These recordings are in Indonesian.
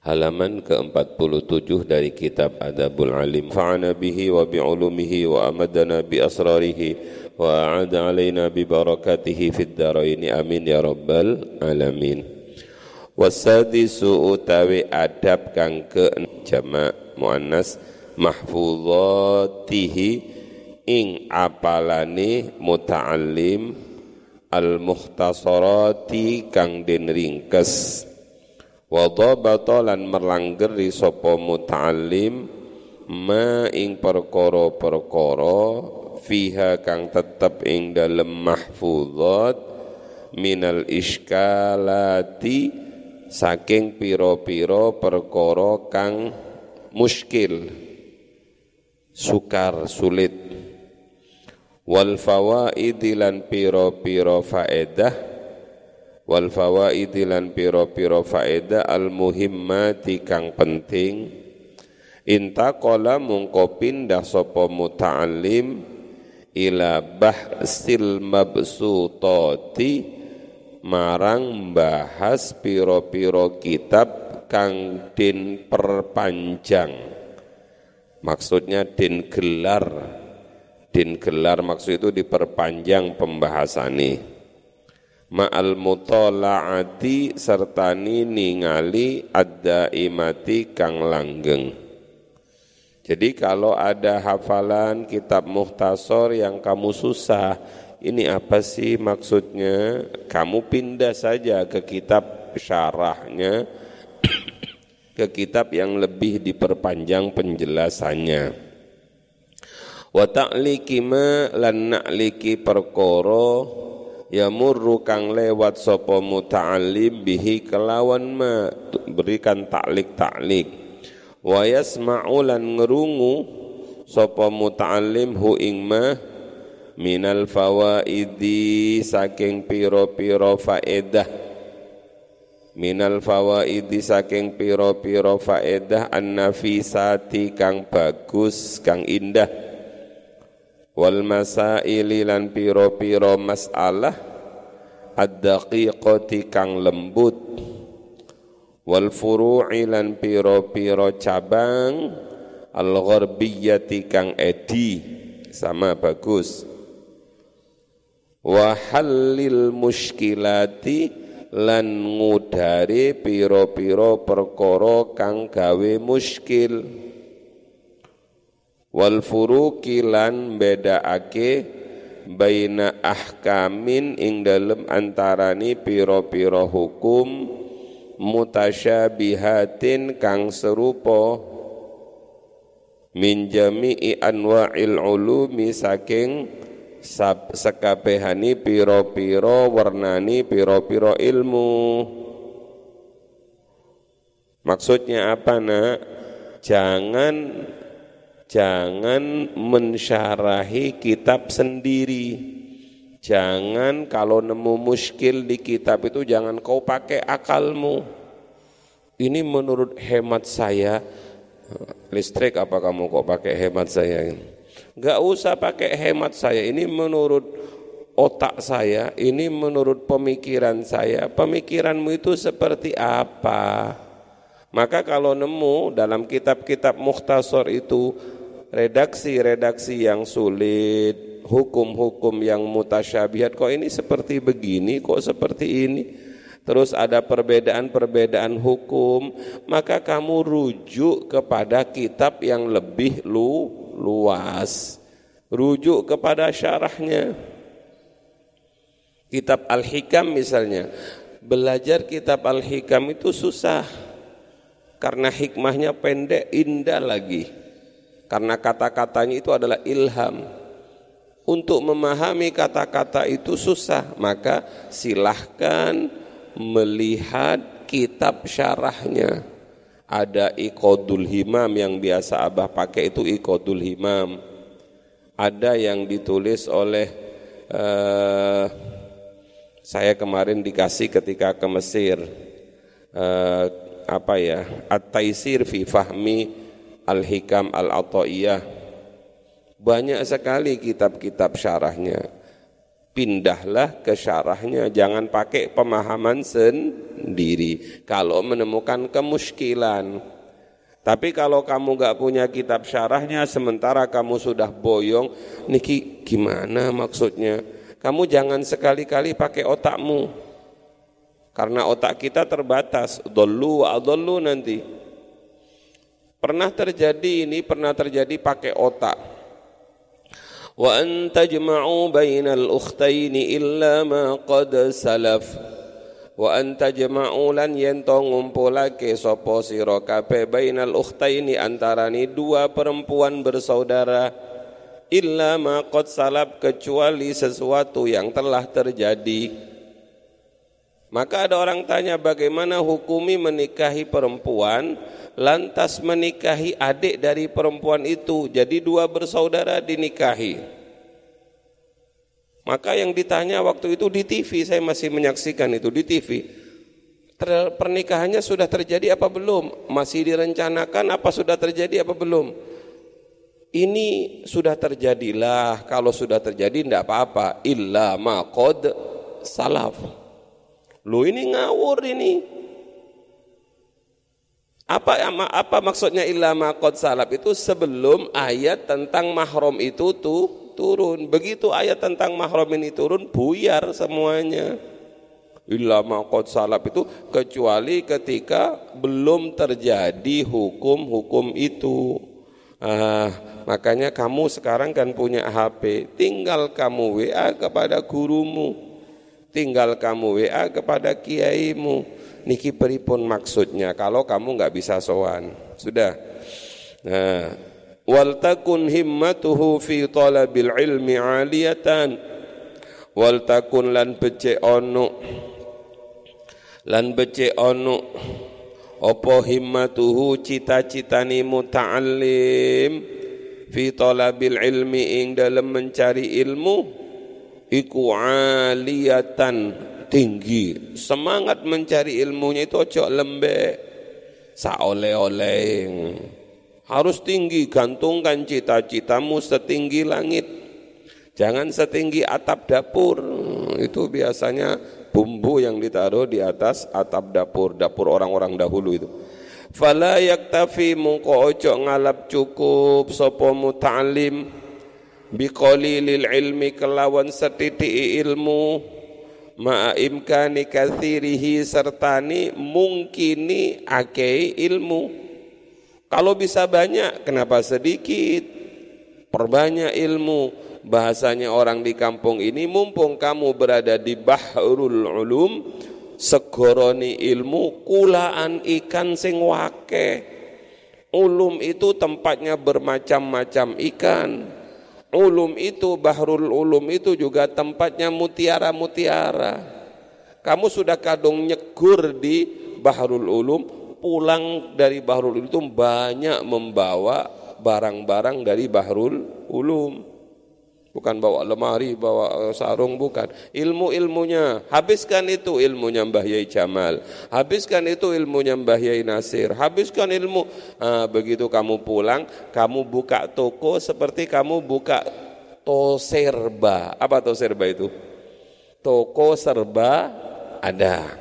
halaman ke-47 dari kitab Adabul Alim. Fa'ana bihi wa bi'ulumihi wa amadana bi asrarihi wa a'ada alaina bi barakatihi fid daraini. Amin ya rabbal alamin. Wasadisu utawi adab kang ke jamak muannas mahfuzatihi ing apalane muta'allim al muhtasarati kang den ringkes wa lan merlanggeri sapa muta'allim ma ing perkara-perkara fiha kang tetep ing dalem mahfuzat minal iskalati saking piro-piro perkara kang muskil sukar sulit. Wal fawaidi lan piro-piro faedah wal fawaidi lan pira-pira faedah al muhimmati kang penting. Intaqala mungko pindah sapa muta'allim ila bahsil mabsutati marang bahas piro-piro kitab kang din perpanjang. Maksudnya din gelar. Din gelar maksud itu diperpanjang pembahasan ma'al mutola'ati sertani ningali ada imati kang langgeng. Jadi kalau ada hafalan kitab muhtasor yang kamu susah, ini apa sih maksudnya? Kamu pindah saja ke kitab syarahnya, ke kitab yang lebih diperpanjang penjelasannya. Wa ta'liki ma lan na'liki perkoro ya murru kang lewat sapa muta'allim bihi kelawan ma berikan taklik taklik wa yasma'u lan ngerungu sapa muta'allim hu ing ma minal fawaidi saking piro-piro faedah. Minal fawaidi saking piro-piro faedah an-nafisati kang bagus kang indah wal masaili lan piro-piro masalah ad-daqiqati kang lembut. Wal furu'i lan piro-piro cabang al-gharbiyati kang edi sama bagus. Wa halil muskilati lan ngudari piro-piro perkara kang gawe muskil wal furuki lan bedaake baina ahkamin ing dalem antarani piro-piro hukum mutasyabihatin kang serupa min jami'i anwa'il ulumi saking sekabehani piro-piro warnani piro-piro ilmu. Maksudnya apa nak? Jangan jangan mensyarahi kitab sendiri. Jangan kalau nemu muskil di kitab itu jangan kau pakai akalmu. Ini menurut hemat saya, listrik apa kamu kok pakai hemat saya? Enggak usah pakai hemat saya, ini menurut otak saya, ini menurut pemikiran saya. Pemikiranmu itu seperti apa? Maka kalau nemu dalam kitab-kitab muhtasor itu redaksi-redaksi yang sulit, hukum-hukum yang mutasyabihat, kok ini seperti begini, kok seperti ini. Terus ada perbedaan-perbedaan hukum, maka kamu rujuk kepada kitab yang lebih lu, luas. Rujuk kepada syarahnya. Kitab Al-Hikam misalnya, belajar kitab Al-Hikam itu susah. Karena hikmahnya pendek, indah lagi karena kata-katanya itu adalah ilham. Untuk memahami kata-kata itu susah, maka silahkan melihat kitab syarahnya. Ada ikodul himam yang biasa abah pakai itu ikodul himam. Ada yang ditulis oleh uh, saya kemarin dikasih ketika ke Mesir. Uh, apa ya? At-Taisir fi Fahmi Al-Hikam Al-Ata'iyah banyak sekali kitab-kitab syarahnya pindahlah ke syarahnya, jangan pakai pemahaman sendiri. Kalau menemukan kemuskilan, tapi kalau kamu gak punya kitab syarahnya, sementara kamu sudah boyong, niki gimana maksudnya? Kamu jangan sekali-kali pakai otakmu, karena otak kita terbatas, dolu adolu nanti. Pernah terjadi ini, pernah terjadi pakai otak. Wa an tajma'u bainal ukhtaini illa ma qad salaf. Wa an tajma'u lan yento ngumpulake sapa sira kabeh bainal ukhtaini antarani dua perempuan bersaudara. Illa ma qad salaf kecuali sesuatu yang telah terjadi maka ada orang tanya bagaimana hukumi menikahi perempuan lantas menikahi adik dari perempuan itu. Jadi dua bersaudara dinikahi. Maka yang ditanya waktu itu di TV, saya masih menyaksikan itu di TV. Pernikahannya sudah terjadi apa belum? Masih direncanakan apa sudah terjadi apa belum? Ini sudah terjadilah, kalau sudah terjadi tidak apa-apa. Illa maqad salaf. Lu ini ngawur ini. Apa apa maksudnya ilama qad itu sebelum ayat tentang mahram itu tuh turun. Begitu ayat tentang mahram ini turun buyar semuanya. Ilama qad itu kecuali ketika belum terjadi hukum-hukum itu. Ah, makanya kamu sekarang kan punya HP, tinggal kamu WA kepada gurumu, tinggal kamu WA kepada kiaimu. Niki peripun maksudnya? Kalau kamu nggak bisa sowan. Sudah. Nah wal takun himmatuhu fi talabil ilmi aliyatan. Wal takun lan becek ono lan becek ono apa himmatuhu cita-citani muta'allim fi talabil ilmi ing dalam mencari ilmu iku aliyatan tinggi. Semangat mencari ilmunya itu ojo lembek. Saoleh-oleh. Harus tinggi gantungkan cita-citamu setinggi langit. Jangan setinggi atap dapur. Itu biasanya bumbu yang ditaruh di atas atap dapur dapur orang-orang dahulu itu. Fala yaktafi mungko ojo ngalap cukup. Sapa muta'alim biqalilil ilmi kelawan setitik ilmu. Ma'a imkani kathirihi sertani mungkini akei ilmu. Kalau bisa banyak kenapa sedikit? Perbanyak ilmu. Bahasanya orang di kampung ini mumpung kamu berada di bahrul ulum segoroni ilmu kulaan ikan sing wake. Ulum itu tempatnya bermacam-macam ikan ulum itu, bahrul ulum itu juga tempatnya mutiara-mutiara. Kamu sudah kadung nyegur di bahrul ulum, pulang dari bahrul ulum itu banyak membawa barang-barang dari bahrul ulum. Bukan bawa lemari, bawa eh, sarung, bukan. Ilmu-ilmunya, habiskan itu ilmunya Mbah Yai Jamal. Habiskan itu ilmunya Mbah Yai Nasir. Habiskan ilmu. Nah, begitu kamu pulang, kamu buka toko seperti kamu buka toserba. Apa toserba itu? Toko serba ada.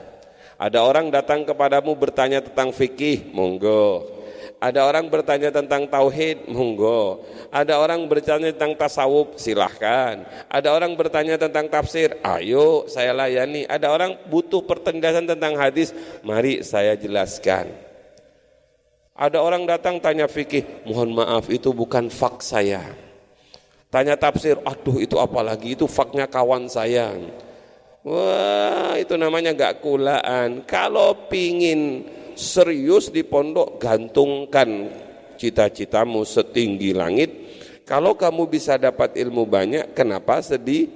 Ada orang datang kepadamu bertanya tentang fikih, monggo. Ada orang bertanya tentang tauhid, monggo. Ada orang bertanya tentang tasawuf, silahkan. Ada orang bertanya tentang tafsir, ayo saya layani. Ada orang butuh pertengahan tentang hadis, mari saya jelaskan. Ada orang datang tanya fikih, mohon maaf itu bukan fak saya. Tanya tafsir, aduh itu apalagi itu faknya kawan saya. Wah itu namanya gak kulaan. Kalau pingin serius di pondok gantungkan cita-citamu setinggi langit. Kalau kamu bisa dapat ilmu banyak kenapa sedih?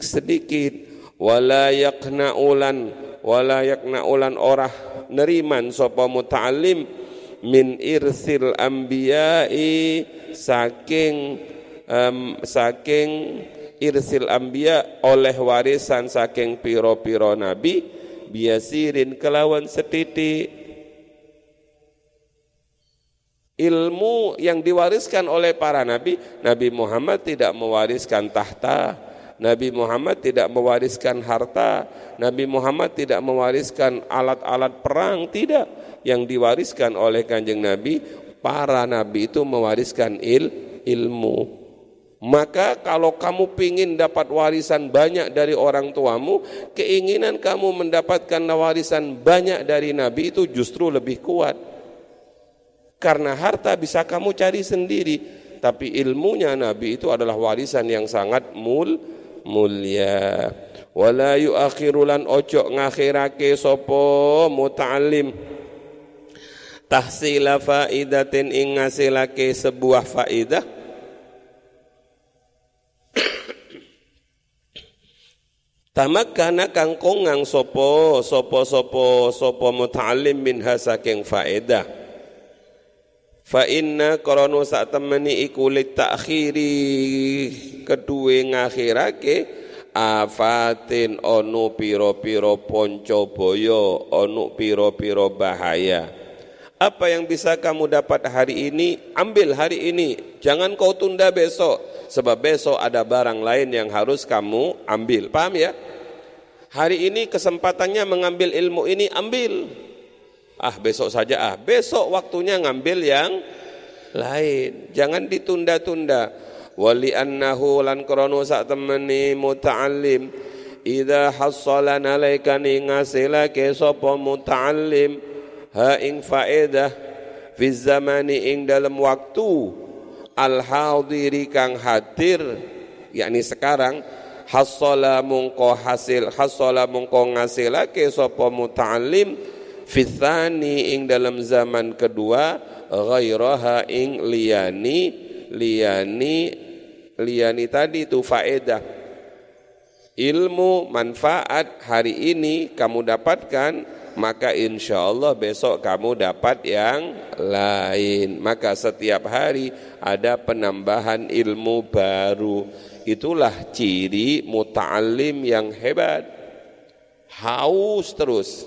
Sedikit. Wala yaqnaulan wala yaqnaulan orah neriman sapa muta'allim min irsil anbiya'i saking um, saking irsil anbiya oleh warisan saking piro-piro nabi biasirin kelawan setitik Ilmu yang diwariskan oleh para nabi, Nabi Muhammad tidak mewariskan tahta, Nabi Muhammad tidak mewariskan harta, Nabi Muhammad tidak mewariskan alat-alat perang, tidak. Yang diwariskan oleh kanjeng Nabi, para Nabi itu mewariskan il, ilmu. Maka kalau kamu ingin dapat warisan banyak dari orang tuamu, keinginan kamu mendapatkan warisan banyak dari Nabi itu justru lebih kuat. Karena harta bisa kamu cari sendiri, tapi ilmunya Nabi itu adalah warisan yang sangat mul mulia. Wala yuakhirulan ojo ngakhirake sopo muta'alim tahsila faidatin ing ngasilake sebuah faidah. Tamakana kang kongang sopo sopo sopo sopo muta'alim min hasaking faedah Fa inna koronu sak temeni iku ta'khiri. Kedue ngakhirake afatin onu piro-piro ponco boyo onu piro-piro bahaya. Apa yang bisa kamu dapat hari ini? Ambil hari ini. Jangan kau tunda besok sebab besok ada barang lain yang harus kamu ambil. Paham ya? Hari ini kesempatannya mengambil ilmu ini ambil ah besok saja. Ah besok waktunya ngambil yang lain. Jangan ditunda-tunda. Wali annahu lan krono sak temeni muta'allim. Idza hassala nalaika ngasilake sapa muta'allim. Ha ing faedah fi zamani ing dalam waktu al hadiri kang hadir. Yakni sekarang hasala mungko hasil hasala mungko ngasilake sapa muta'allim fitsani ing dalam zaman kedua ghairaha ing liyani liyani liyani tadi itu faedah. Ilmu manfaat hari ini kamu dapatkan maka insya Allah besok kamu dapat yang lain. Maka setiap hari ada penambahan ilmu baru. Itulah ciri muta'alim yang hebat. Haus terus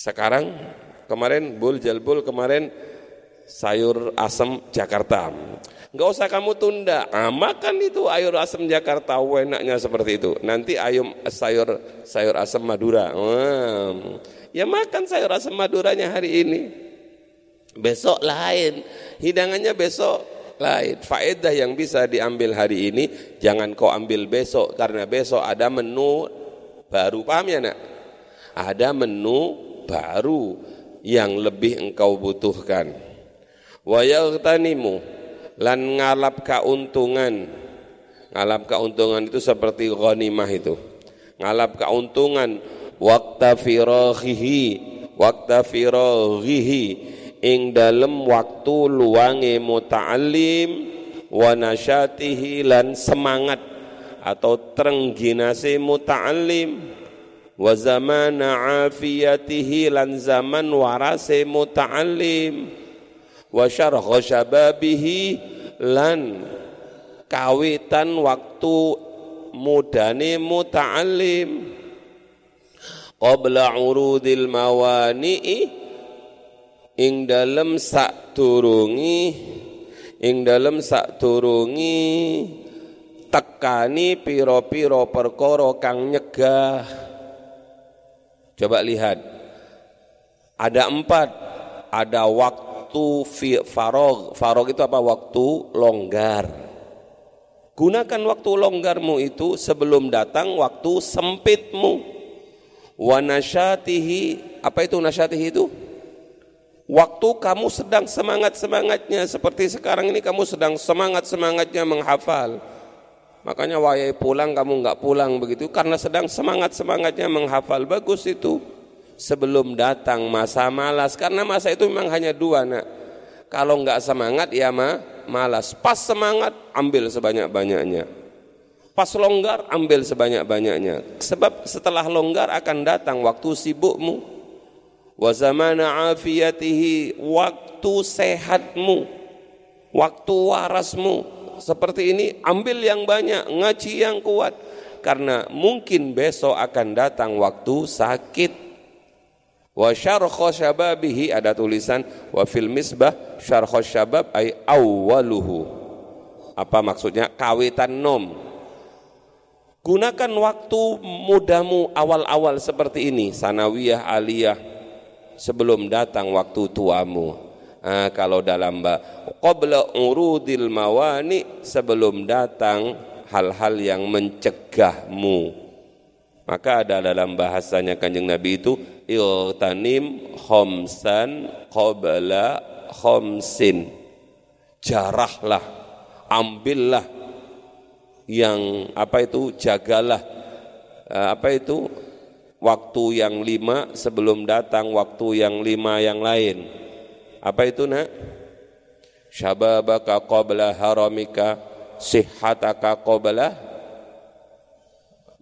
sekarang kemarin bul jalbul kemarin sayur asam Jakarta. Enggak usah kamu tunda, ah, makan itu ayur asam Jakarta, enaknya seperti itu. Nanti ayam sayur sayur asam Madura. Hmm. Ya makan sayur asam Maduranya hari ini. Besok lain, hidangannya besok lain. Faedah yang bisa diambil hari ini jangan kau ambil besok karena besok ada menu baru. Paham ya, Nak? Ada menu baru yang lebih engkau butuhkan. Wa yaghtanimu lan ngalap keuntungan. Ngalap keuntungan itu seperti ghanimah itu. Ngalap keuntungan waktu firahihi waktu firahihi ing dalem waktu luange muta'allim wa nasyatihi lan semangat atau trengginase muta'allim wa zamana afiyatihi lan zaman warase muta'allim. Wa syarha syababihi lan kawitan waktu mudane muta'allim. Qabla urudil mawani'i ing dalem sak turungi ing dalem sak turungi tekani piro-piro perkara kang nyegah coba lihat ada empat ada waktu farog. Farog itu apa? Waktu longgar. Gunakan waktu longgarmu itu sebelum datang waktu sempitmu. Wa nasyatihi, apa itu nasyatihi itu? Waktu kamu sedang semangat-semangatnya seperti sekarang ini kamu sedang semangat-semangatnya menghafal. Makanya wayai pulang kamu nggak pulang begitu. Karena sedang semangat-semangatnya menghafal. Bagus itu sebelum datang masa malas. Karena masa itu memang hanya dua nak. Kalau nggak semangat ya ma malas. Pas semangat ambil sebanyak-banyaknya. Pas longgar ambil sebanyak-banyaknya. Sebab setelah longgar akan datang waktu sibukmu. Wa zamana afiyatihi waktu sehatmu. Waktu warasmu seperti ini ambil yang banyak ngaji yang kuat karena mungkin besok akan datang waktu sakit Wa syarkha syababihi ada tulisan wa fil misbah syarkha syabab ay awwaluhu. Apa maksudnya? Kawitan nom. Gunakan waktu mudamu awal-awal seperti ini, sanawiyah, aliyah, sebelum datang waktu tuamu. Nah, kalau dalam qabla urudil mawani sebelum datang hal-hal yang mencegahmu. Maka ada dalam bahasanya Kanjeng Nabi itu iltanim khomsan qabla khomsin. Jarahlah, ambillah yang apa itu jagalah apa itu waktu yang lima sebelum datang waktu yang lima yang lain apa itu nak? Syababaka qabla haramika sihhataka qabla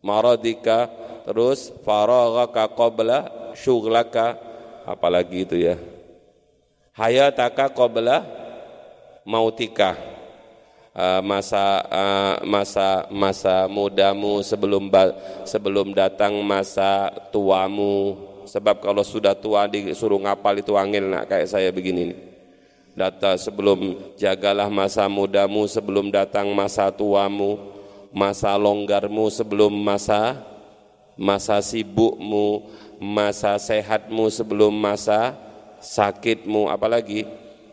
maradika terus faraghaka qabla syughlaka. Apalagi itu ya? Hayataka qabla mautika. Eh, masa uh, masa masa mudamu sebelum sebelum datang masa tuamu sebab kalau sudah tua disuruh ngapal itu angin nak kayak saya begini nih. Data sebelum jagalah masa mudamu sebelum datang masa tuamu, masa longgarmu sebelum masa masa sibukmu, masa sehatmu sebelum masa sakitmu, apalagi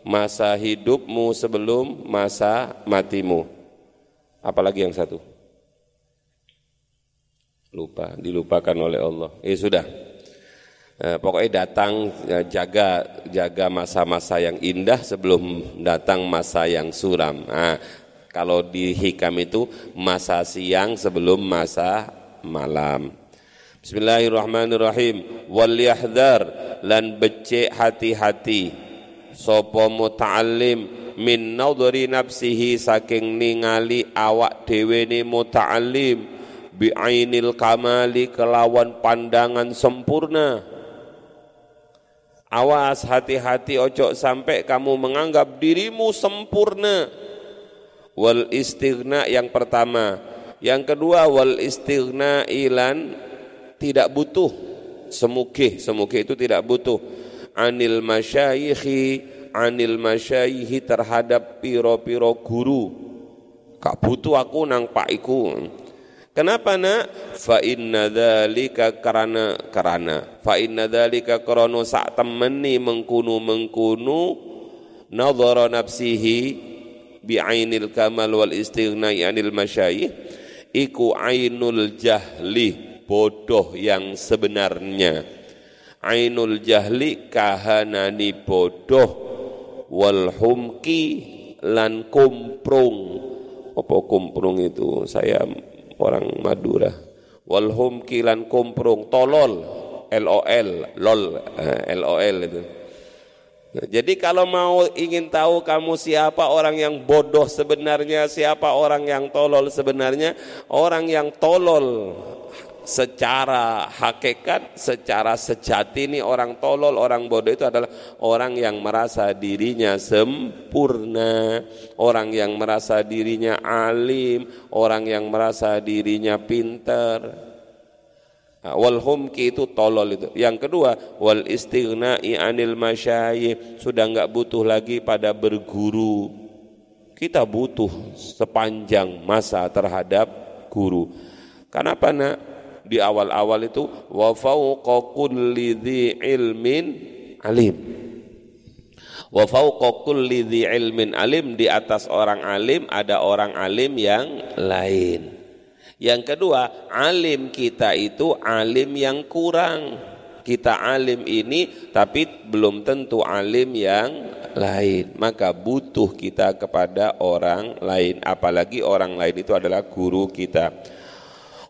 masa hidupmu sebelum masa matimu. Apalagi yang satu? Lupa, dilupakan oleh Allah. Eh sudah. Eh, pokoknya datang ya, jaga jaga masa-masa yang indah sebelum datang masa yang suram. Nah, kalau di hikam itu masa siang sebelum masa malam. Bismillahirrahmanirrahim. Wal yahdhar lan becek hati-hati sapa muta'allim min nadhari nafsihi saking ningali awak dhewe ne muta'allim bi ainil kamali kelawan pandangan sempurna awas hati-hati ojo sampai kamu menganggap dirimu sempurna. Wal istighna yang pertama. Yang kedua wal istighna ilan tidak butuh. Semukih semukih itu tidak butuh. Anil masyayikhi anil masyayikhi terhadap piro-piro guru. Kak butuh aku nang pak iku kenapa nak? Fa inna dzalika karena karena fa inna dzalika krana sak temeni mengkunu mengkunu nadhara nafsihi bi ainil kamal wal istighna anil masyayikh. Iku ainul jahli bodoh yang sebenarnya. Ainul jahli kahanani bodoh. Wal humki lan kumprung. Apa kumprung itu? Saya orang Madura. Wal humki lan kumprung tolol LOL lol eh, LOL itu. Jadi kalau mau ingin tahu kamu siapa orang yang bodoh sebenarnya, siapa orang yang tolol sebenarnya, orang yang tolol secara hakikat, secara sejati ini orang tolol, orang bodoh itu adalah orang yang merasa dirinya sempurna, orang yang merasa dirinya alim, orang yang merasa dirinya pintar. Nah, wal humki itu tolol itu. Yang kedua, wal istighna'i anil masyayikh, sudah enggak butuh lagi pada berguru. Kita butuh sepanjang masa terhadap guru. Kenapa nak? Di awal-awal itu wa fauqa kulli ilmin alim. Wa fauqa kulli ilmin alim di atas orang alim ada orang alim yang lain. Yang kedua, alim kita itu alim yang kurang. Kita alim ini tapi belum tentu alim yang lain. Maka butuh kita kepada orang lain, apalagi orang lain itu adalah guru kita.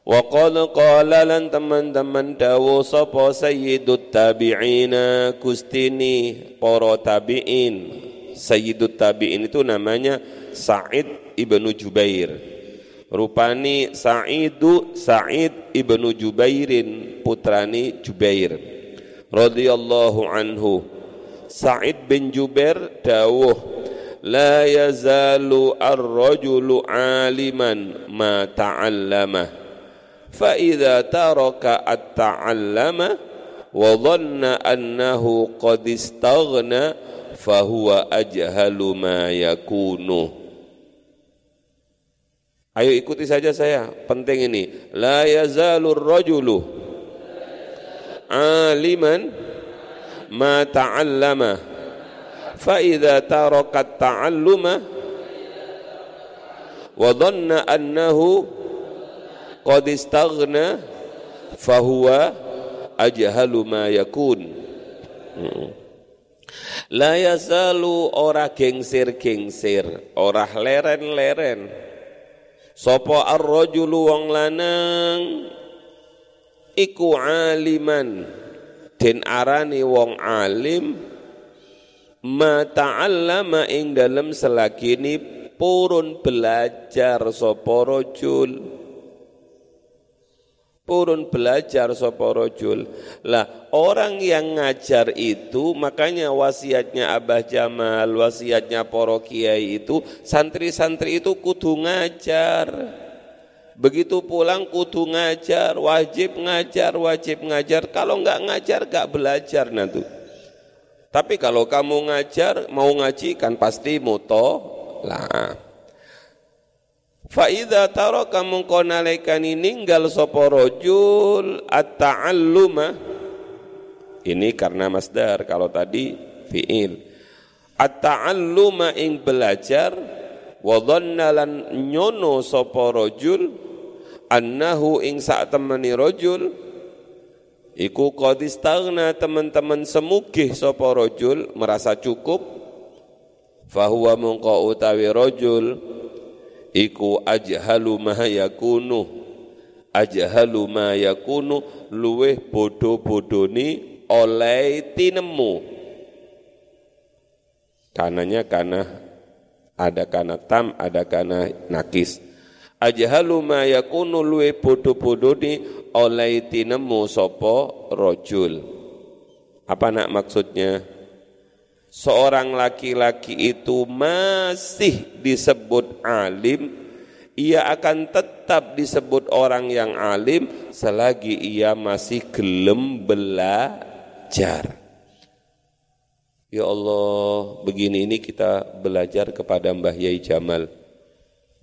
Wa qala qala lan teman-teman dawu sapa sayyidut tabi'ina kustini para tabi'in sayyidut tabi'in itu namanya Sa'id ibnu Jubair rupani Sa'idu Sa'id ibnu Jubairin putrani Jubair radhiyallahu anhu Sa'id bin Jubair dawuh la yazalu ar-rajulu aliman ma ta'allama فإذا ترك التعلم وظن أنه قد استغنى فهو أجهل ما يكون Ayo ikuti saja saya, penting ini. La yazalur rajulu aliman ma ta'allama fa idza taraka ta'alluma wa dhanna annahu qad istaghna fa huwa ajhalu ma yakun. La yazalu ora gengsir-gengsir, ora leren-leren. Sopo ar-rajulu wong lanang? Iku aliman. Den arani wong alim ma ta'allama ing dalem selagini purun belajar sapa rajul purun belajar sapa rajul. Lah, orang yang ngajar itu makanya wasiatnya Abah Jamal, wasiatnya para kiai itu santri-santri itu kudu ngajar. Begitu pulang kudu ngajar, wajib ngajar, wajib ngajar. Kalau enggak ngajar enggak belajar nanti. Tapi kalau kamu ngajar, mau ngaji kan pasti moto lah. Faida taraka mengko nalekani ninggal sapa rajul at-ta'alluma. Ini karena masdar kalau tadi fiil. At-ta'alluma ing belajar wa dhanna lan nyono sapa rajul annahu ing sak temeni rajul iku qad istaghna teman-teman semugih sapa rajul merasa cukup fahuwa mungko utawi rajul iku ajhalu ma yakunu. Ajhalu ma yakunu luweh bodoh-bodoni oleh tinemu. Kananya karena ada kana tam ada kana nakis. Ajhalu ma yakunu luweh bodoh-bodoni oleh tinemu sopo rojul apa nak maksudnya seorang laki-laki itu masih disebut alim, ia akan tetap disebut orang yang alim selagi ia masih gelem belajar. Ya Allah, begini ini kita belajar kepada Mbah Yai Jamal.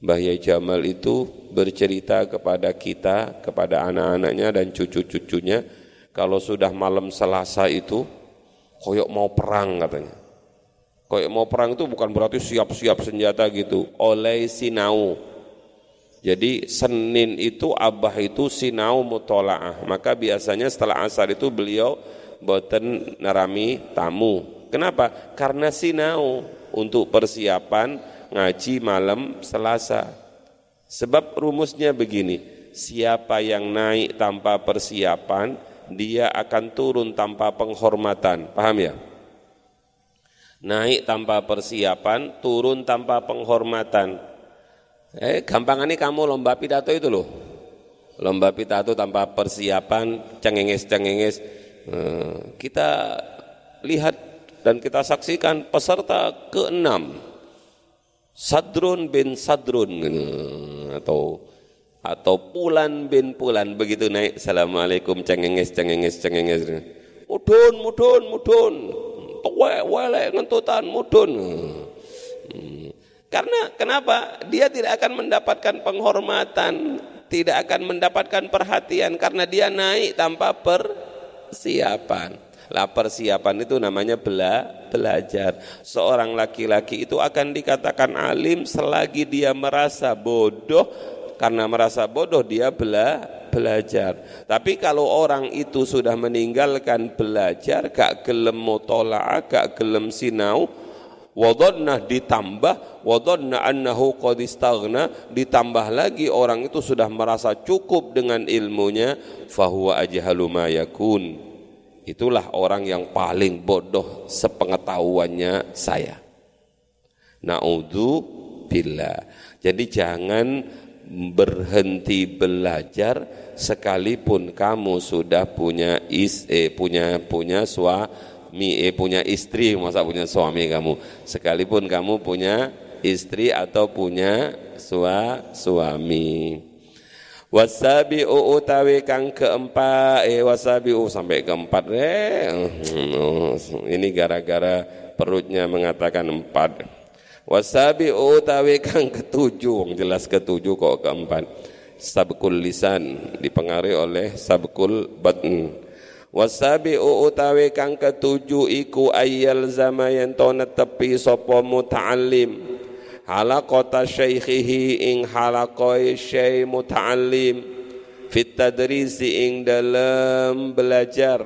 Mbah Yai Jamal itu bercerita kepada kita, kepada anak-anaknya dan cucu-cucunya, kalau sudah malam Selasa itu, koyok mau perang katanya. Kayak mau perang itu bukan berarti siap-siap senjata gitu. Oleh sinau. Jadi Senin itu abah itu sinau mutolaah. Maka biasanya setelah asar itu beliau boten narami tamu. Kenapa? Karena sinau untuk persiapan ngaji malam Selasa. Sebab rumusnya begini, siapa yang naik tanpa persiapan, dia akan turun tanpa penghormatan. Paham ya? Naik tanpa persiapan, turun tanpa penghormatan. Eh, gampang ini kamu lomba pidato itu loh. Lomba pidato tanpa persiapan, cengenges-cengenges. Eh, kita lihat dan kita saksikan peserta keenam. Sadrun bin Sadrun eh, atau atau Pulan bin Pulan begitu naik. Assalamualaikum cengenges cengenges cengenges. Mudun mudun mudun tuwe wale ngentutan mudun. Hmm. Karena kenapa? Dia tidak akan mendapatkan penghormatan, tidak akan mendapatkan perhatian karena dia naik tanpa persiapan. Lah persiapan itu namanya bela, belajar. Seorang laki-laki itu akan dikatakan alim selagi dia merasa bodoh karena merasa bodoh dia bela, belajar. Tapi kalau orang itu sudah meninggalkan belajar, gak gelem mutola'ah, gak gelem sinau, wadonna ditambah, wadonna annahu qad istaghna, ditambah lagi orang itu sudah merasa cukup dengan ilmunya, fahuwa ajhalu ma. Itulah orang yang paling bodoh sepengetahuannya saya. Na'udzu billah. Jadi jangan berhenti belajar sekalipun kamu sudah punya is eh, punya punya suami eh punya istri masa punya suami kamu? Sekalipun kamu punya istri atau punya sua, suami. Wasabi utawi kang keempat eh wasabi sampai keempat eh ini gara-gara perutnya mengatakan empat Wasabi utawi kang ketujuh, jelas ketujuh kok keempat. Sabkul lisan dipengaruhi oleh sabkul batn. Wasabi utawi kang ketujuh iku ayyal zama yen to netepi sapa muta'allim halaqata syaikhihi ing halaqai syai muta'allim fit tadrisi ing dalam belajar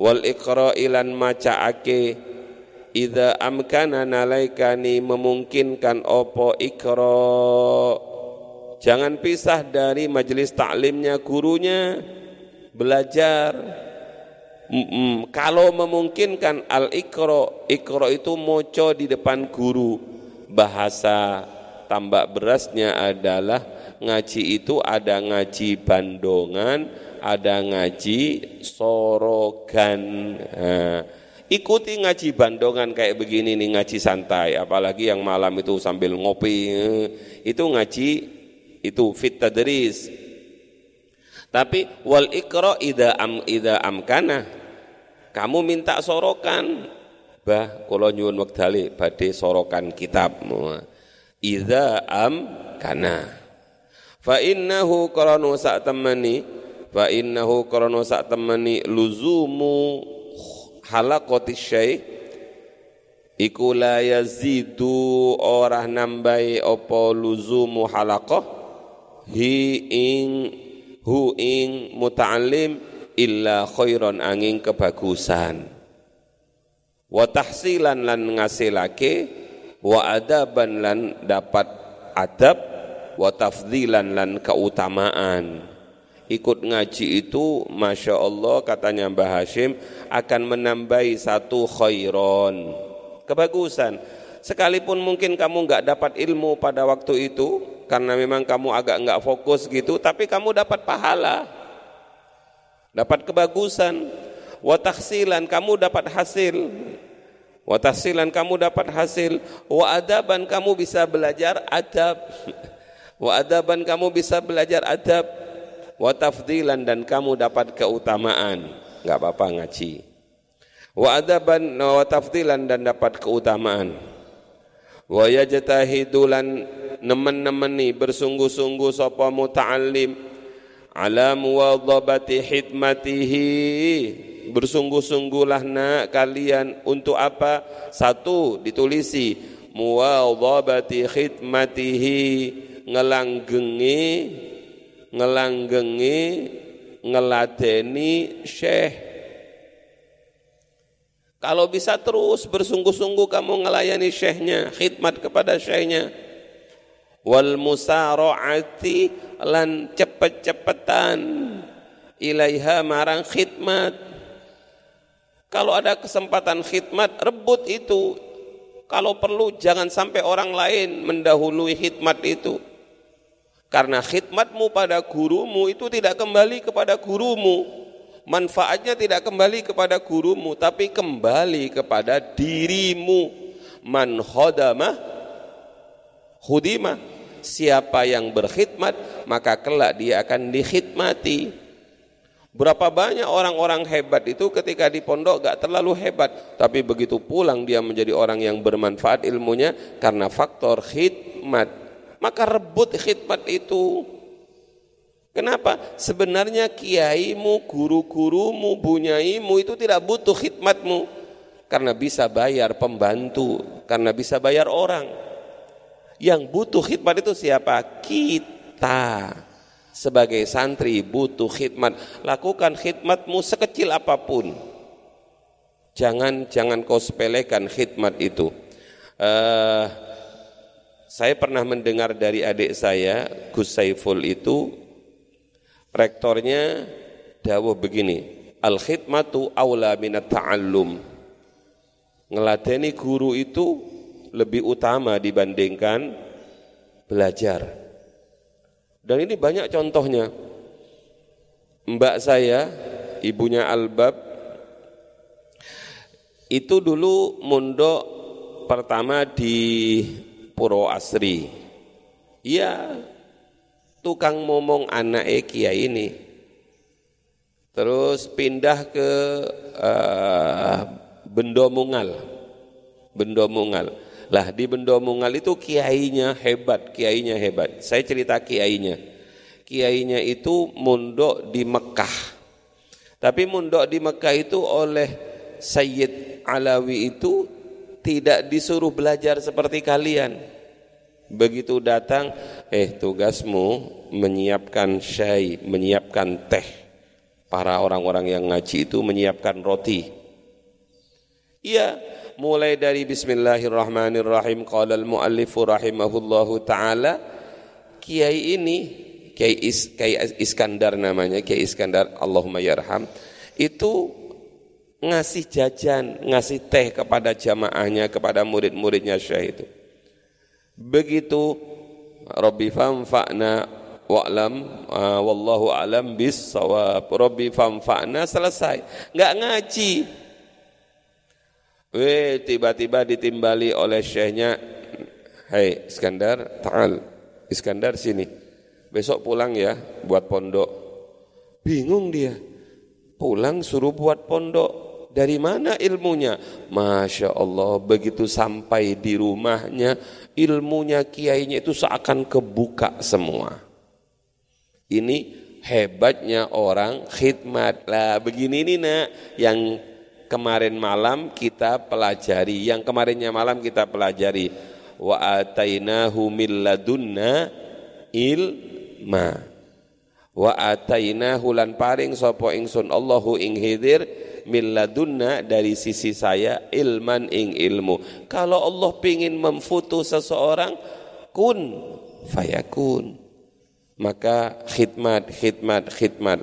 wal iqra'i lan macaake Ida amkana nalaikani memungkinkan opo ikro Jangan pisah dari majelis taklimnya gurunya belajar. Mm -mm. Kalau memungkinkan al ikro, ikro itu moco di depan guru. Bahasa tambak berasnya adalah ngaji itu ada ngaji bandongan, ada ngaji sorogan. Nah, ikuti ngaji bandongan kayak begini nih ngaji santai apalagi yang malam itu sambil ngopi eh, itu ngaji itu fit tadris. Tapi wal ikra ida am ida amkana kamu minta sorokan. Bah kula nyuwun wektali badhe sorokan kitab. Ida am kana. Fa innahu qaranu sak temani fa innahu qaranu sak temani luzumu halaqati syai iku la yazidu ora nambahi apa luzumu halaqah hi ing hu ing muta'allim illa khairan angin kebagusan. Wa tahsilan lan ngasilake wa adaban lan dapat adab wa tafdilan lan keutamaan ikut ngaji itu Masya Allah katanya Mbah Hashim akan menambahi satu khairon. Kebagusan. Sekalipun mungkin kamu nggak dapat ilmu pada waktu itu karena memang kamu agak nggak fokus gitu tapi kamu dapat pahala. Dapat kebagusan. Wataksilan kamu dapat hasil. Wataksilan kamu dapat hasil. Wa adaban kamu bisa belajar adab. Wa adaban kamu bisa belajar adab wa tafdilan dan kamu dapat keutamaan. Enggak apa-apa ngaji. Wa adaban wa tafdilan dan dapat keutamaan. Wa yajtahidulan nemen-nemeni bersungguh-sungguh sapa muta'allim. Ala muwadhabati hidmatihi bersungguh-sungguhlah nak kalian untuk apa? Satu ditulisi. Muwadhabati khidmatihi. Ngelanggengi ngelanggengi ngeladeni syekh. Kalau bisa terus bersungguh-sungguh kamu ngelayani syekhnya khidmat kepada syekhnya. Wal musara'ati lan cepet-cepetan ilaiha marang khidmat. Kalau ada kesempatan khidmat rebut itu. Kalau perlu jangan sampai orang lain mendahului khidmat itu karena khidmatmu pada gurumu itu tidak kembali kepada gurumu. Manfaatnya tidak kembali kepada gurumu, tapi kembali kepada dirimu. Man khodamah hudimah. Siapa yang berkhidmat, maka kelak dia akan dikhidmati. Berapa banyak orang-orang hebat itu ketika di pondok gak terlalu hebat, tapi begitu pulang dia menjadi orang yang bermanfaat ilmunya karena faktor khidmat maka rebut khidmat itu. Kenapa? Sebenarnya kiaimu, guru-gurumu, bunyaimu itu tidak butuh khidmatmu. Karena bisa bayar pembantu, karena bisa bayar orang. Yang butuh khidmat itu siapa? Kita. Sebagai santri butuh khidmat. Lakukan khidmatmu sekecil apa pun. Jangan jangan kau sepelekan khidmat itu. Uh, saya pernah mendengar dari adik saya, Gus Saiful itu, rektornya dawuh begini, Al-khidmatu awla minat ta'allum. Ngeladeni guru itu lebih utama dibandingkan belajar. Dan ini banyak contohnya. Mbak saya, ibunya Albab, itu dulu mondok pertama di Puro Asri. Iya, tukang momong anak Ekia ini. Terus pindah ke uh, Bendomungal. Bendomungal. Lah di Bendomungal itu kiainya hebat, kiainya hebat. Saya cerita kiainya. Kiainya itu mundok di Mekah. Tapi mundok di Mekah itu oleh Sayyid Alawi itu tidak disuruh belajar seperti kalian. Begitu datang, eh tugasmu menyiapkan syai, menyiapkan teh. Para orang-orang yang ngaji itu menyiapkan roti. Iya, mulai dari bismillahirrahmanirrahim qala al-muallifu rahimahullahu taala kiai ini Kiai, Is, Kiai Iskandar namanya Kiai Iskandar Allahumma yarham itu ngasih jajan, ngasih teh kepada jamaahnya, kepada murid-muridnya Syekh itu. Begitu Rabbi famfa'na wa'lam uh, wallahu alam bis sawab. Rabbi famfa'na selesai. Enggak ngaji. Weh, tiba-tiba ditimbali oleh syekhnya, "Hai Iskandar, ta'al. Iskandar sini. Besok pulang ya buat pondok." Bingung dia. Pulang suruh buat pondok. Dari mana ilmunya? Masya Allah, begitu sampai di rumahnya, ilmunya kiainya itu seakan kebuka semua. Ini hebatnya orang khidmat. Lah begini ini nak, yang kemarin malam kita pelajari, yang kemarinnya malam kita pelajari. Wa atainahu min ilma. Wa atainahu lan paring ingsun Allahu ing hidir min ladunna dari sisi saya ilman ing ilmu. Kalau Allah pingin memfoto seseorang, kun fayakun. Maka khidmat, khidmat, khidmat.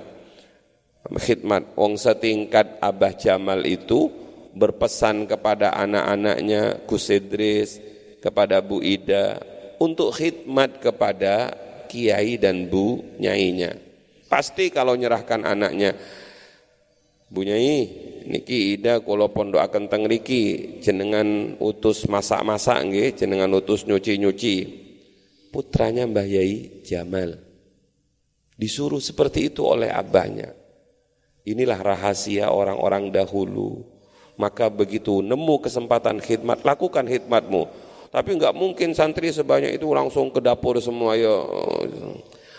Khidmat. Wong setingkat Abah Jamal itu berpesan kepada anak-anaknya Gus Idris, kepada Bu Ida, untuk khidmat kepada kiai dan bu nyainya. Pasti kalau nyerahkan anaknya, Bunyai niki ida kula pondokaken teng riki jenengan utus masak-masak nggih, jenengan utus nyuci-nyuci. Putranya Mbah Yai Jamal. Disuruh seperti itu oleh abahnya. Inilah rahasia orang-orang dahulu. Maka begitu nemu kesempatan khidmat, lakukan khidmatmu. Tapi enggak mungkin santri sebanyak itu langsung ke dapur semua ya.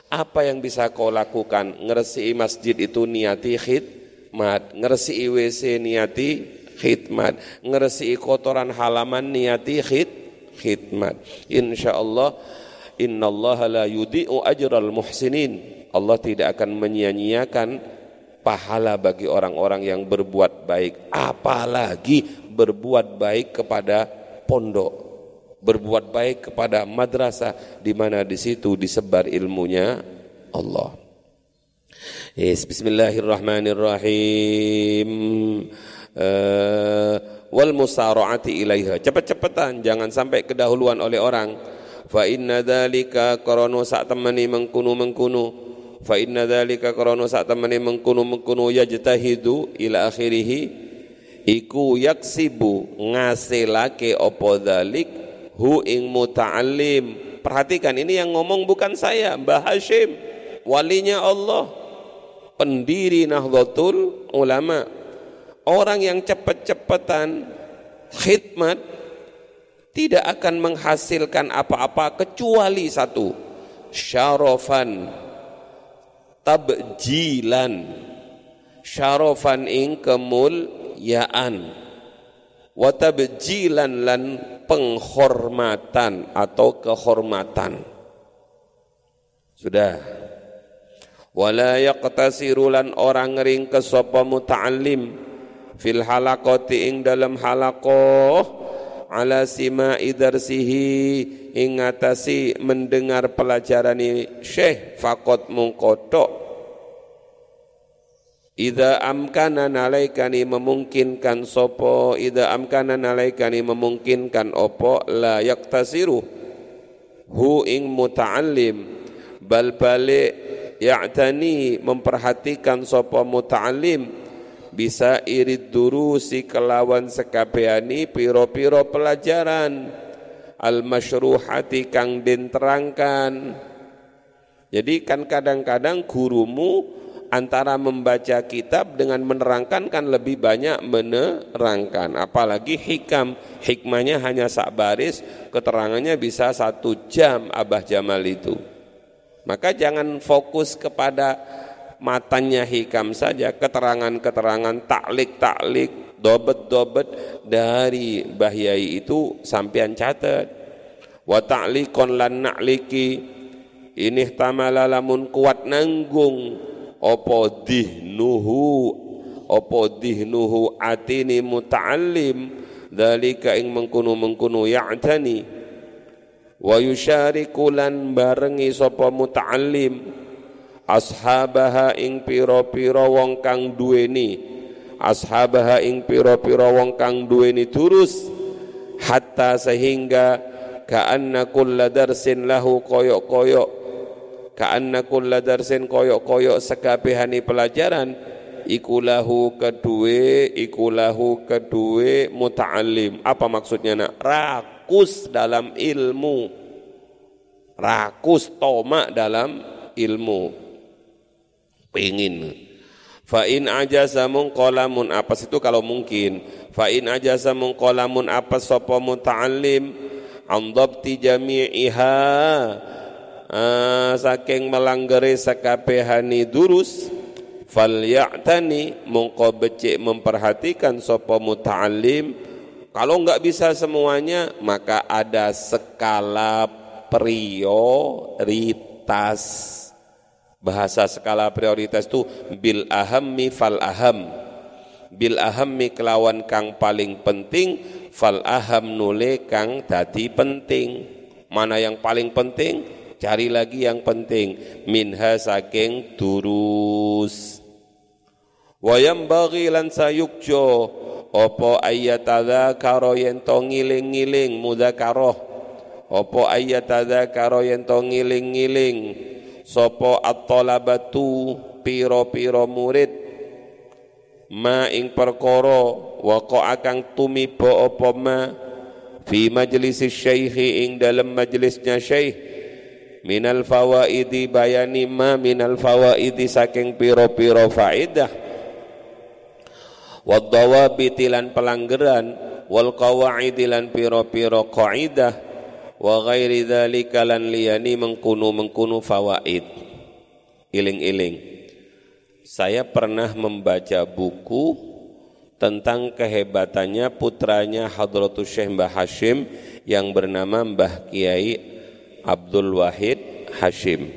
Apa yang bisa kau lakukan? Ngeresi masjid itu niati khid, khidmat, ngersi WC niati khidmat, ngersi kotoran halaman niati khid khidmat. Insyaallah innallaha la yudhi'u ajral muhsinin. Allah tidak akan menyia-nyiakan pahala bagi orang-orang yang berbuat baik, apalagi berbuat baik kepada pondok berbuat baik kepada madrasah di mana di situ disebar ilmunya Allah. Yes, bismillahirrahmanirrahim. Uh, wal musara'ati ilaiha. Cepat-cepatan, jangan sampai kedahuluan oleh orang. Fa inna dzalika qaranu sak temani mengkunu mengkunu. Fa inna dzalika qaranu sak temani mengkunu mengkunu yajtahidu ila akhirih. Iku yaksibu ngasilake opo dzalik hu ing muta'allim. Perhatikan ini yang ngomong bukan saya, Mbah Hashim, walinya Allah pendiri Nahdlatul Ulama. Orang yang cepat-cepatan khidmat tidak akan menghasilkan apa-apa kecuali satu syarofan tabjilan. Syarofan ing kemuliaan. Wa tabjilan lan penghormatan atau kehormatan. Sudah wala yaqtasiru lan orang ngering ke sapa muta'allim fil halaqati ing dalam halaqah ala sima idarsihi ing atasi mendengar pelajaran ini. Syekh fakot mungkotok Ida amkana nalaikani memungkinkan sopo Ida amkana nalaikani memungkinkan opo La yaktasiru Hu ing muta'allim. Bal balik ya'tani memperhatikan sapa muta'alim bisa irid durusi kelawan sekabeani piro-piro pelajaran. Al masyruhati kang den terangkan. Jadi kan kadang-kadang gurumu antara membaca kitab dengan menerangkan kan lebih banyak menerangkan. Apalagi hikam. Hikmahnya hanya sak baris keterangannya bisa satu jam Abah Jamal itu maka jangan fokus kepada matanya hikam saja keterangan-keterangan taklik-taklik dobet-dobet dari Bahyai itu sampean catat. Wa ta'liqon lan na'liki ini tamala lamun kuat nanggung opo dihnuhu opo dihnuhu atini muta'allim dalika ing mengkunu mengkunu ya'tani wa yusyariku lan barengi sapa muta'allim. Ashabaha ing pira-pira wong kang duweni. Ashabaha ing pira-pira wong kang duweni turus hatta sehingga ka'anna kulla darsin lahu koyok-koyok. Ka'anna kulla darsin koyok-koyok sekabehani pelajaran. Ikulahu kedue ikulahu kedue muta'allim. Apa maksudnya nak rakus dalam ilmu. Rakus tomak dalam ilmu. Pengin fa in ajaza qalamun apa itu kalau mungkin? Fa in ajaza qalamun apa sapa muta'allim? An dhabti jami'iha. Uh, saking melanggeri sakabehani durus fal ya'tani mongko becik memperhatikan sapa muta'allim kalau enggak bisa semuanya maka ada skala prioritas. Bahasa skala prioritas itu bil ahammi fal aham. Bil ahammi kelawan kang paling penting fal aham nule kang dadi penting. Mana yang paling penting? Cari lagi yang penting. Minha saking durus. Wayam bagi lan sayukjo opo ayatadha karo yento ngiling-ngiling opo ayatadha yento ngiling-ngiling? Sopo at-talabatu piro-piro murid? Ma ing perkara waqa akang tumiba apa ma? Fi majlis syaikhi ing dalam majlisnya syaikh. Minal fawaidi bayani ma minal fawaidi saking piro-piro faidah wadawabiti lan pelanggaran wal qawaidi lan piro-piro qaidah wa ghairi dzalika lan liyani mengkunu mengkunu fawaid. Iling-iling. Saya pernah membaca buku tentang kehebatannya putranya Hadratus Syekh Mbah Hashim yang bernama Mbah Kiai Abdul Wahid Hashim.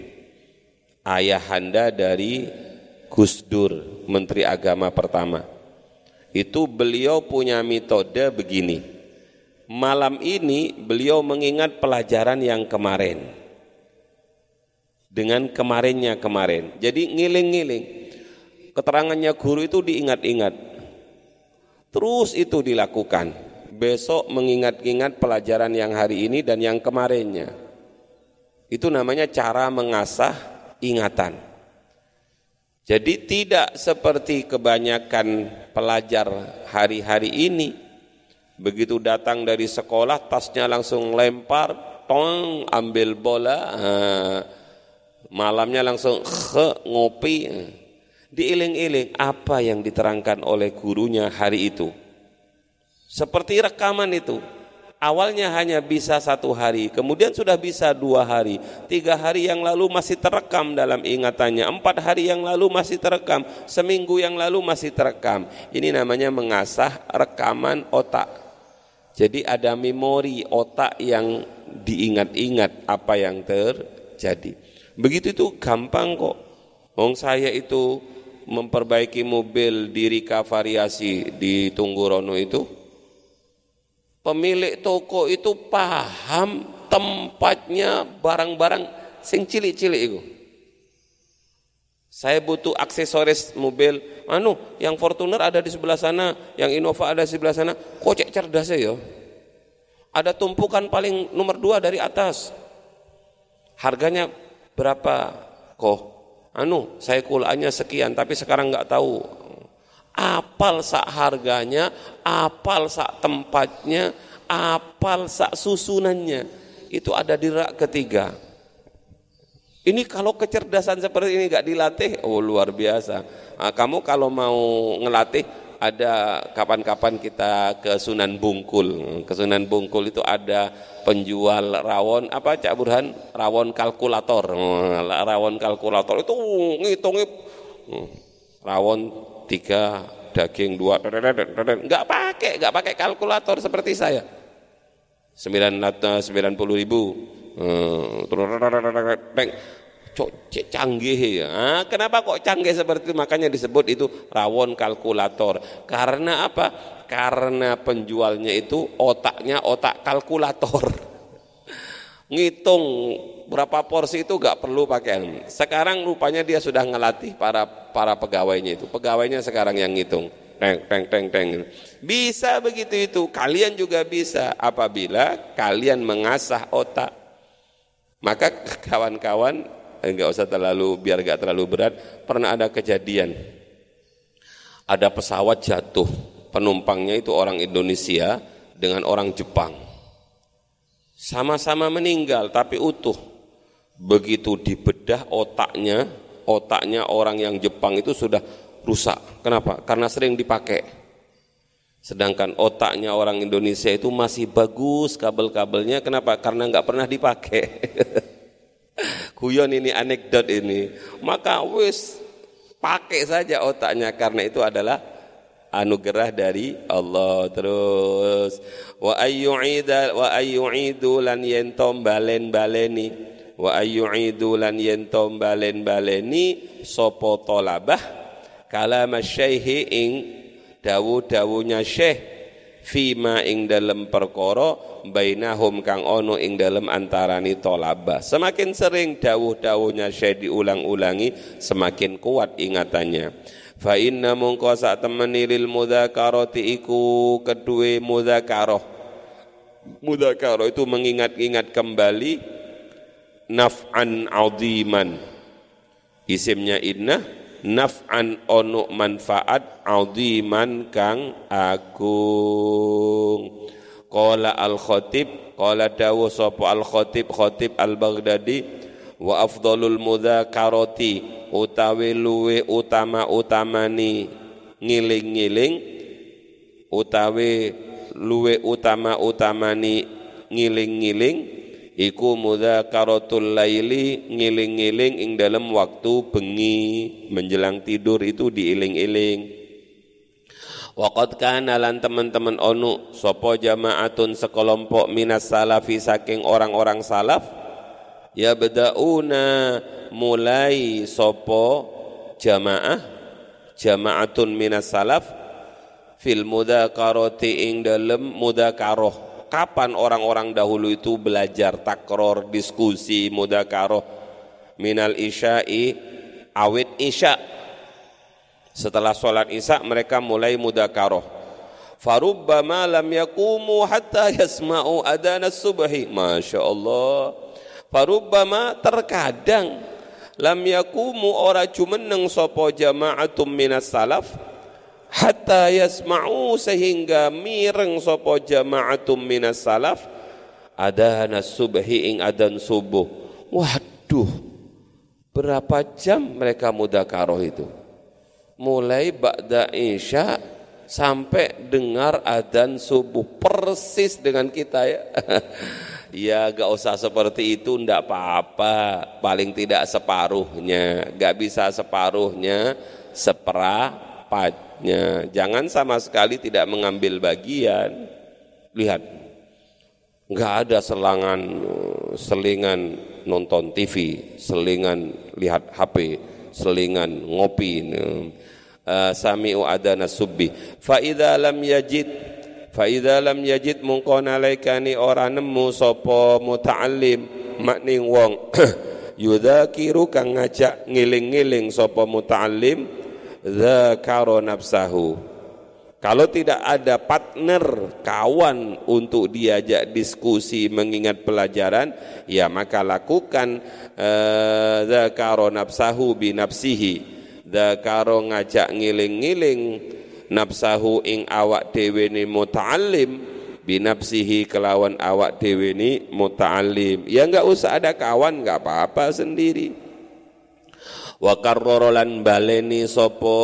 Ayahanda dari Gus Dur Menteri Agama pertama itu beliau punya metode begini malam ini beliau mengingat pelajaran yang kemarin dengan kemarinnya kemarin. Jadi ngiling-ngiling. Keterangannya guru itu diingat-ingat. Terus itu dilakukan. Besok mengingat-ingat pelajaran yang hari ini dan yang kemarinnya. Itu namanya cara mengasah ingatan. Jadi tidak seperti kebanyakan pelajar hari-hari ini Begitu datang dari sekolah, tasnya langsung lempar, tong, ambil bola, malamnya langsung ke ngopi. Diiling-iling apa yang diterangkan oleh gurunya hari itu. Seperti rekaman itu. Awalnya hanya bisa satu hari, kemudian sudah bisa dua hari, tiga hari yang lalu masih terekam dalam ingatannya, empat hari yang lalu masih terekam, seminggu yang lalu masih terekam. Ini namanya mengasah rekaman otak. Jadi ada memori otak yang diingat-ingat apa yang terjadi. Begitu itu gampang kok. Wong saya itu memperbaiki mobil di Rika Variasi di Tunggurono itu. Pemilik toko itu paham tempatnya barang-barang sing cilik-cilik itu. Saya butuh aksesoris mobil, anu yang Fortuner ada di sebelah sana, yang Innova ada di sebelah sana. Kok cek cerdas ya? Ada tumpukan paling nomor dua dari atas. Harganya berapa? Kok? Anu, saya kulanya sekian, tapi sekarang nggak tahu. Apal sak harganya, apal sak tempatnya, apal sak susunannya. Itu ada di rak ketiga. Ini kalau kecerdasan seperti ini nggak dilatih, oh luar biasa. Nah, kamu kalau mau ngelatih, ada kapan-kapan kita ke Sunan Bungkul. Ke Sunan Bungkul itu ada penjual rawon apa Cak Burhan? Rawon kalkulator. Rawon kalkulator itu ngitungnya hmm, rawon tiga daging dua nggak pakai nggak pakai kalkulator seperti saya sembilan sembilan puluh ribu Hmm, cok canggih ya. Nah, kenapa kok canggih seperti itu? Makanya disebut itu rawon kalkulator. Karena apa? Karena penjualnya itu otaknya otak kalkulator. Ngitung berapa porsi itu gak perlu pakai Sekarang rupanya dia sudah ngelatih para para pegawainya itu. Pegawainya sekarang yang ngitung. Teng, teng, teng, teng. Bisa begitu itu. Kalian juga bisa apabila kalian mengasah otak. Maka kawan-kawan enggak usah terlalu biar enggak terlalu berat, pernah ada kejadian. Ada pesawat jatuh, penumpangnya itu orang Indonesia dengan orang Jepang. Sama-sama meninggal tapi utuh. Begitu dibedah otaknya, otaknya orang yang Jepang itu sudah rusak. Kenapa? Karena sering dipakai. Sedangkan otaknya orang Indonesia itu masih bagus kabel-kabelnya. Kenapa? Karena nggak pernah dipakai. Kuyon ini anekdot ini. Maka wis pakai saja otaknya karena itu adalah anugerah dari Allah. Terus wa ayyu'ida wa ayyu'idu lan yentom balen baleni wa ayyu'idu lan yentom balen baleni sapa talabah kalam syaihi ing dawu-dawunya Syekh fima ing dalam perkara bainahum kang ono ing dalam antarani tolabah. Semakin sering dawuh-dawuhnya Syekh diulang-ulangi semakin kuat ingatannya. Fa inna mungko sak temeni lil mudzakarati iku kedue mudzakarah mudzakarah itu mengingat-ingat kembali naf'an aziman. Isimnya innah naf'an ono manfaat aziman kang agung. Qala al khatib qala dawu sapa al khatib khatib al baghdadi wa afdalul mudzakarati utawi luwe utama utamani ngiling-ngiling utawi luwe utama utamani ngiling-ngiling iku mudzakaratul laili ngiling-ngiling ing dalam waktu bengi. Menjelang tidur itu diiling-iling. Waqad kana lan teman-teman onu sapa jamaatun sekelompok minas salafi saking orang-orang salaf ya bedauna mulai sapa jamaah jamaatun minas salaf fil mudzakarati ing dalem mudzakarah kapan orang-orang dahulu itu belajar takror, diskusi, mudakaroh? Minal isya'i awit isya. Setelah sholat isya mereka mulai mudakaroh. Farubbama lam yakumu hatta yasma'u adana subhi. Masya Allah. Farubbama terkadang lam yakumu ora jumeneng sopo jama'atum minas salaf hatta yasma'u sehingga mireng sapa jama'atum minas salaf. Adana subhi ing adan subuh. Waduh berapa jam mereka mudakaroh itu? Mulai ba'da isya sampai dengar adan subuh persis dengan kita ya. Ya gak usah seperti itu ndak apa-apa. Paling tidak separuhnya. Gak bisa separuhnya. Seperempat Ya, Jangan sama sekali tidak mengambil bagian. Lihat, nggak ada selangan, selingan nonton TV, selingan lihat HP, selingan ngopi. Uh, sami'u adana subbi. Fa idza lam yajid fa idza lam yajid mungko nalaikani ora nemu sapa muta'allim makning wong yudzakiru kang ngajak ngiling-ngiling sapa muta'allim zakaro nafsahu. Kalau tidak ada partner kawan untuk diajak diskusi mengingat pelajaran ya maka lakukan uh, zakaro nafsahu bi nafsihi. Ngajak ngiling-ngiling nafsahu ing awak dhewe ni muta'allim binapsihi kelawan awak dewe ni muta'alim ya enggak usah ada kawan enggak apa-apa sendiri wa karrorolan baleni sopo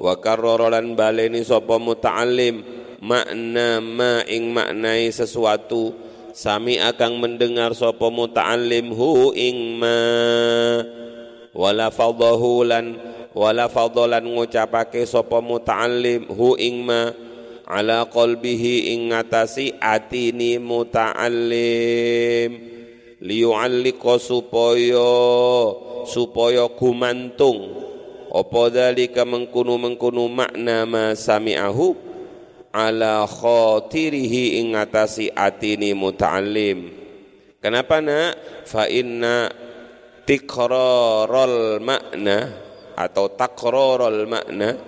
wa karrorolan baleni sopo muta'alim makna ma ing maknai sesuatu. Sami akan mendengar sopo muta'alim hu ing ma. Wala fadahu lan wala fadlan ngucapake sapa muta'allim hu ing ma. Ala qalbihi ing ngatasi atini muta'allim. Liyu'alliqa supaya supaya gumantung. Apa dalika mengkunu mengkunu makna ma sami'ahu? Ala khotirihi ing ngatasi atini muta'allim. Kenapa nak? Fa inna tikrarul makna atau takrarul makna.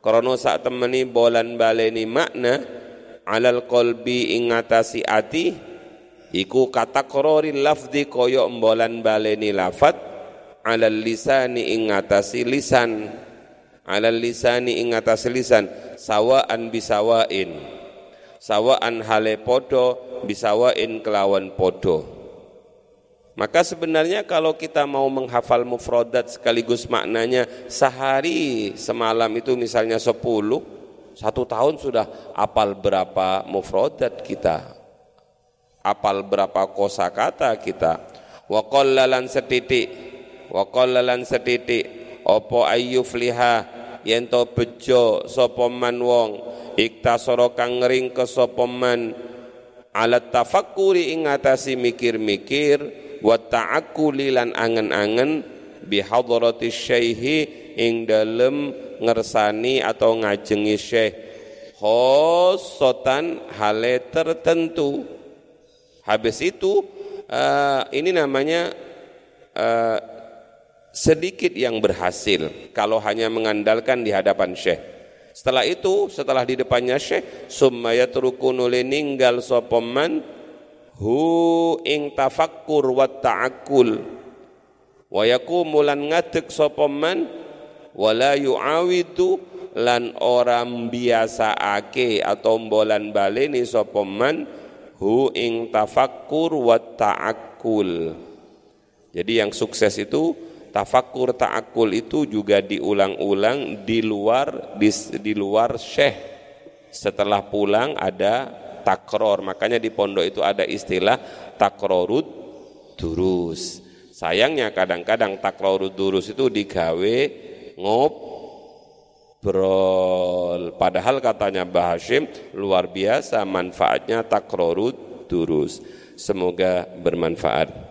Krono sak temeni bolan baleni makna alal kolbi ingatasi ati iku kata korori lafdi koyo bolan baleni lafat alal lisani ingatasi lisan. Alal lisani ingatasi lisan. Sawaan bisawain. Sawaan hale podo bisawain kelawan podo. Maka sebenarnya kalau kita mau menghafal mufrodat sekaligus maknanya sehari semalam itu misalnya sepuluh, satu tahun sudah apal berapa mufrodat kita, apal berapa kosakata kita. Waqallalan setitik, waqallalan setitik, opo ayyufliha? Yento bejo sopoman wong iktasara kang ngring ke sopoman alat tafakkuri ing mikir-mikir wa ta'akkuli lan angen-angen bi hadrati syaihi ing dalem ngersani atau ngajengi syekh. Khosotan hale tertentu. Habis itu uh, ini namanya uh, sedikit yang berhasil kalau hanya mengandalkan di hadapan syekh. Setelah itu setelah di depannya syekh summa yatruku ninggal sopoman hu ing tafakkur wa ta'akkul wa yaqumu lan ngadeg sapa man wala yu'awidu lan ora ake atau mbolan baleni sapa man hu ing tafakkur wa ta'akkul jadi yang sukses itu tafakkur ta'akkul itu juga diulang-ulang di luar di, di luar syekh setelah pulang ada takror. Makanya di pondok itu ada istilah takrorud durus. Sayangnya kadang-kadang takrorud durus itu digawe ngobrol. Padahal katanya Mbah luar biasa manfaatnya takrorud durus. Semoga bermanfaat.